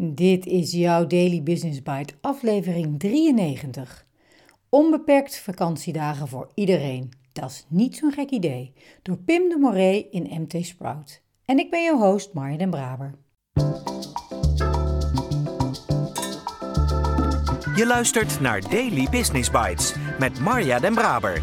Dit is jouw Daily Business Bite, aflevering 93. Onbeperkt vakantiedagen voor iedereen. Dat is niet zo'n gek idee. Door Pim de Moret in MT Sprout. En ik ben jouw host Marja den Braber. Je luistert naar Daily Business Bites met Marja den Braber,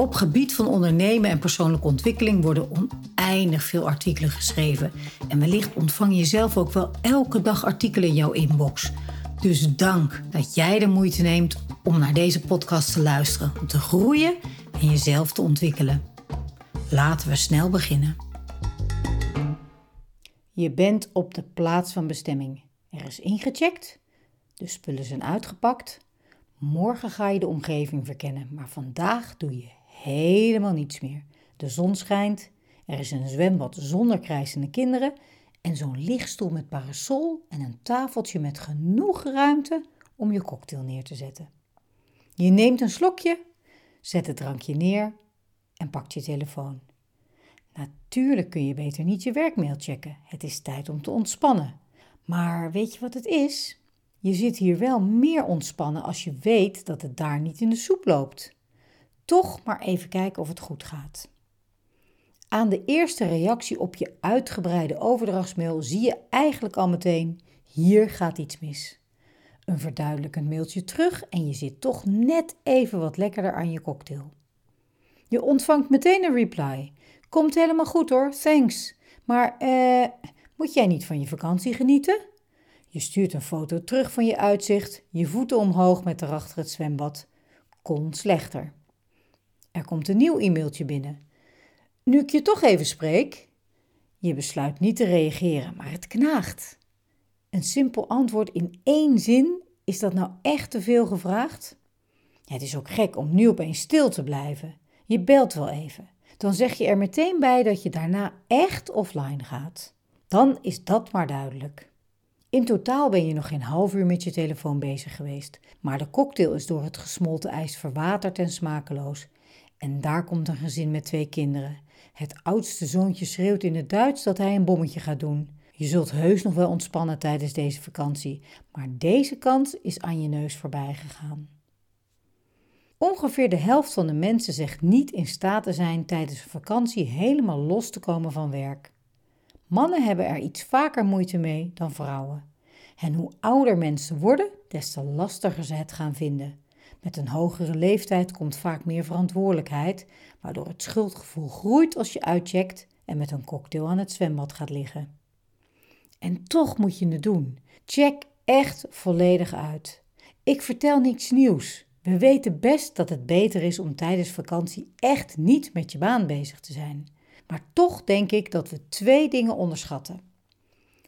Op gebied van ondernemen en persoonlijke ontwikkeling worden oneindig veel artikelen geschreven. En wellicht ontvang je zelf ook wel elke dag artikelen in jouw inbox. Dus dank dat jij de moeite neemt om naar deze podcast te luisteren, om te groeien en jezelf te ontwikkelen. Laten we snel beginnen. Je bent op de plaats van bestemming. Er is ingecheckt, de spullen zijn uitgepakt. Morgen ga je de omgeving verkennen, maar vandaag doe je helemaal niets meer. De zon schijnt, er is een zwembad zonder krijsende kinderen en zo'n lichtstoel met parasol en een tafeltje met genoeg ruimte om je cocktail neer te zetten. Je neemt een slokje, zet het drankje neer en pakt je telefoon. Natuurlijk kun je beter niet je werkmail checken. Het is tijd om te ontspannen. Maar weet je wat het is? Je zit hier wel meer ontspannen als je weet dat het daar niet in de soep loopt. Toch maar even kijken of het goed gaat. Aan de eerste reactie op je uitgebreide overdrachtsmail zie je eigenlijk al meteen: hier gaat iets mis. Een verduidelijkend mailtje terug en je zit toch net even wat lekkerder aan je cocktail. Je ontvangt meteen een reply. Komt helemaal goed hoor, thanks. Maar eh, moet jij niet van je vakantie genieten? Je stuurt een foto terug van je uitzicht, je voeten omhoog met erachter het zwembad. Kon slechter. Er komt een nieuw e-mailtje binnen. Nu ik je toch even spreek. Je besluit niet te reageren, maar het knaagt. Een simpel antwoord in één zin, is dat nou echt te veel gevraagd? het is ook gek om nu opeens stil te blijven. Je belt wel even. Dan zeg je er meteen bij dat je daarna echt offline gaat. Dan is dat maar duidelijk. In totaal ben je nog geen half uur met je telefoon bezig geweest, maar de cocktail is door het gesmolten ijs verwaterd en smakeloos. En daar komt een gezin met twee kinderen. Het oudste zoontje schreeuwt in het Duits dat hij een bommetje gaat doen. Je zult heus nog wel ontspannen tijdens deze vakantie, maar deze kans is aan je neus voorbij gegaan. Ongeveer de helft van de mensen zegt niet in staat te zijn tijdens een vakantie helemaal los te komen van werk. Mannen hebben er iets vaker moeite mee dan vrouwen. En hoe ouder mensen worden, des te lastiger ze het gaan vinden. Met een hogere leeftijd komt vaak meer verantwoordelijkheid, waardoor het schuldgevoel groeit als je uitcheckt en met een cocktail aan het zwembad gaat liggen. En toch moet je het doen. Check echt volledig uit. Ik vertel niks nieuws. We weten best dat het beter is om tijdens vakantie echt niet met je baan bezig te zijn. Maar toch denk ik dat we twee dingen onderschatten: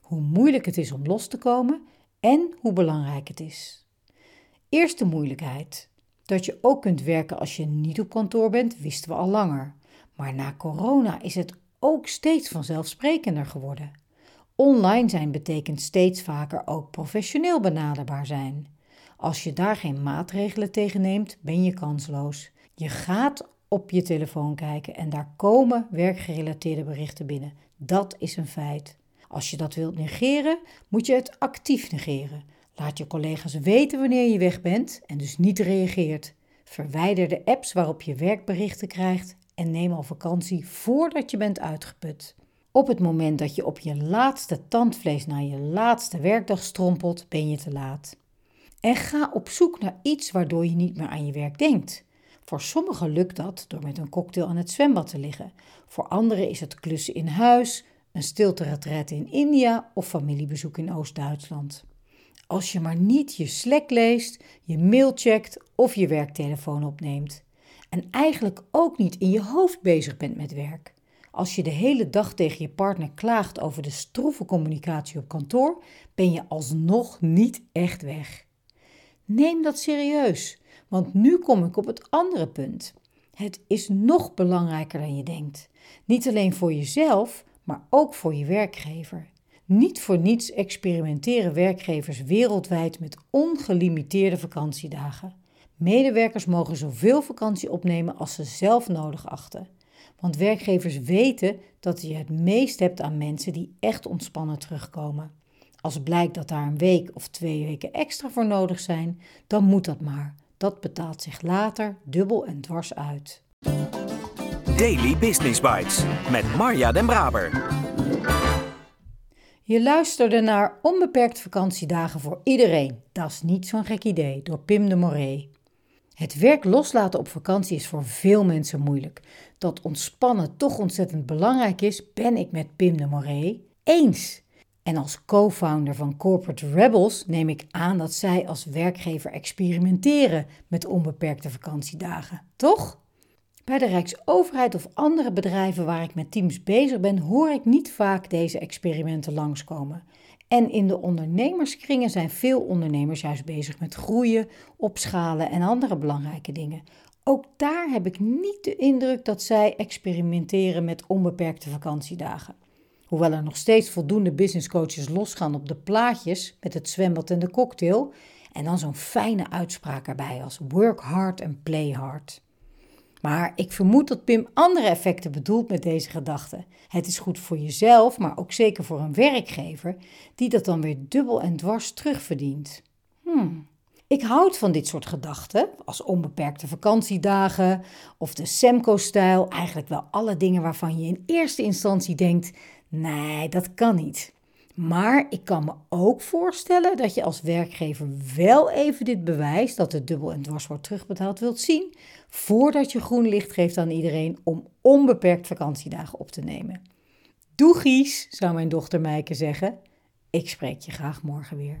hoe moeilijk het is om los te komen en hoe belangrijk het is. Eerste moeilijkheid. Dat je ook kunt werken als je niet op kantoor bent, wisten we al langer. Maar na corona is het ook steeds vanzelfsprekender geworden. Online zijn betekent steeds vaker ook professioneel benaderbaar zijn. Als je daar geen maatregelen tegen neemt, ben je kansloos. Je gaat op je telefoon kijken en daar komen werkgerelateerde berichten binnen. Dat is een feit. Als je dat wilt negeren, moet je het actief negeren. Laat je collega's weten wanneer je weg bent en dus niet reageert. Verwijder de apps waarop je werkberichten krijgt en neem al vakantie voordat je bent uitgeput. Op het moment dat je op je laatste tandvlees naar je laatste werkdag strompelt, ben je te laat. En ga op zoek naar iets waardoor je niet meer aan je werk denkt. Voor sommigen lukt dat door met een cocktail aan het zwembad te liggen. Voor anderen is het klussen in huis, een stilte in India of familiebezoek in Oost-Duitsland. Als je maar niet je Slack leest, je mail checkt of je werktelefoon opneemt. En eigenlijk ook niet in je hoofd bezig bent met werk. Als je de hele dag tegen je partner klaagt over de stroeve communicatie op kantoor, ben je alsnog niet echt weg. Neem dat serieus, want nu kom ik op het andere punt. Het is nog belangrijker dan je denkt. Niet alleen voor jezelf, maar ook voor je werkgever. Niet voor niets experimenteren werkgevers wereldwijd met ongelimiteerde vakantiedagen. Medewerkers mogen zoveel vakantie opnemen als ze zelf nodig achten. Want werkgevers weten dat je het meest hebt aan mensen die echt ontspannen terugkomen. Als blijkt dat daar een week of twee weken extra voor nodig zijn, dan moet dat maar. Dat betaalt zich later dubbel en dwars uit. Daily Business Bites met Marja Den Braber. Je luisterde naar Onbeperkt vakantiedagen voor iedereen. Dat is niet zo'n gek idee, door Pim de Moret. Het werk loslaten op vakantie is voor veel mensen moeilijk. Dat ontspannen toch ontzettend belangrijk is, ben ik met Pim de Moret eens. En als co-founder van Corporate Rebels neem ik aan dat zij als werkgever experimenteren met onbeperkte vakantiedagen, toch? Bij de Rijksoverheid of andere bedrijven waar ik met teams bezig ben, hoor ik niet vaak deze experimenten langskomen. En in de ondernemerskringen zijn veel ondernemers juist bezig met groeien, opschalen en andere belangrijke dingen. Ook daar heb ik niet de indruk dat zij experimenteren met onbeperkte vakantiedagen. Hoewel er nog steeds voldoende businesscoaches losgaan op de plaatjes met het zwembad en de cocktail. En dan zo'n fijne uitspraak erbij als work hard and play hard. Maar ik vermoed dat Pim andere effecten bedoelt met deze gedachte. Het is goed voor jezelf, maar ook zeker voor een werkgever, die dat dan weer dubbel en dwars terugverdient. Hmm. Ik houd van dit soort gedachten, als onbeperkte vakantiedagen of de Semco-stijl, eigenlijk wel alle dingen waarvan je in eerste instantie denkt: nee, dat kan niet. Maar ik kan me ook voorstellen dat je als werkgever wel even dit bewijs dat het dubbel en dwars wordt terugbetaald wilt zien, voordat je groen licht geeft aan iedereen om onbeperkt vakantiedagen op te nemen. Doegies, zou mijn dochter Meike zeggen. Ik spreek je graag morgen weer.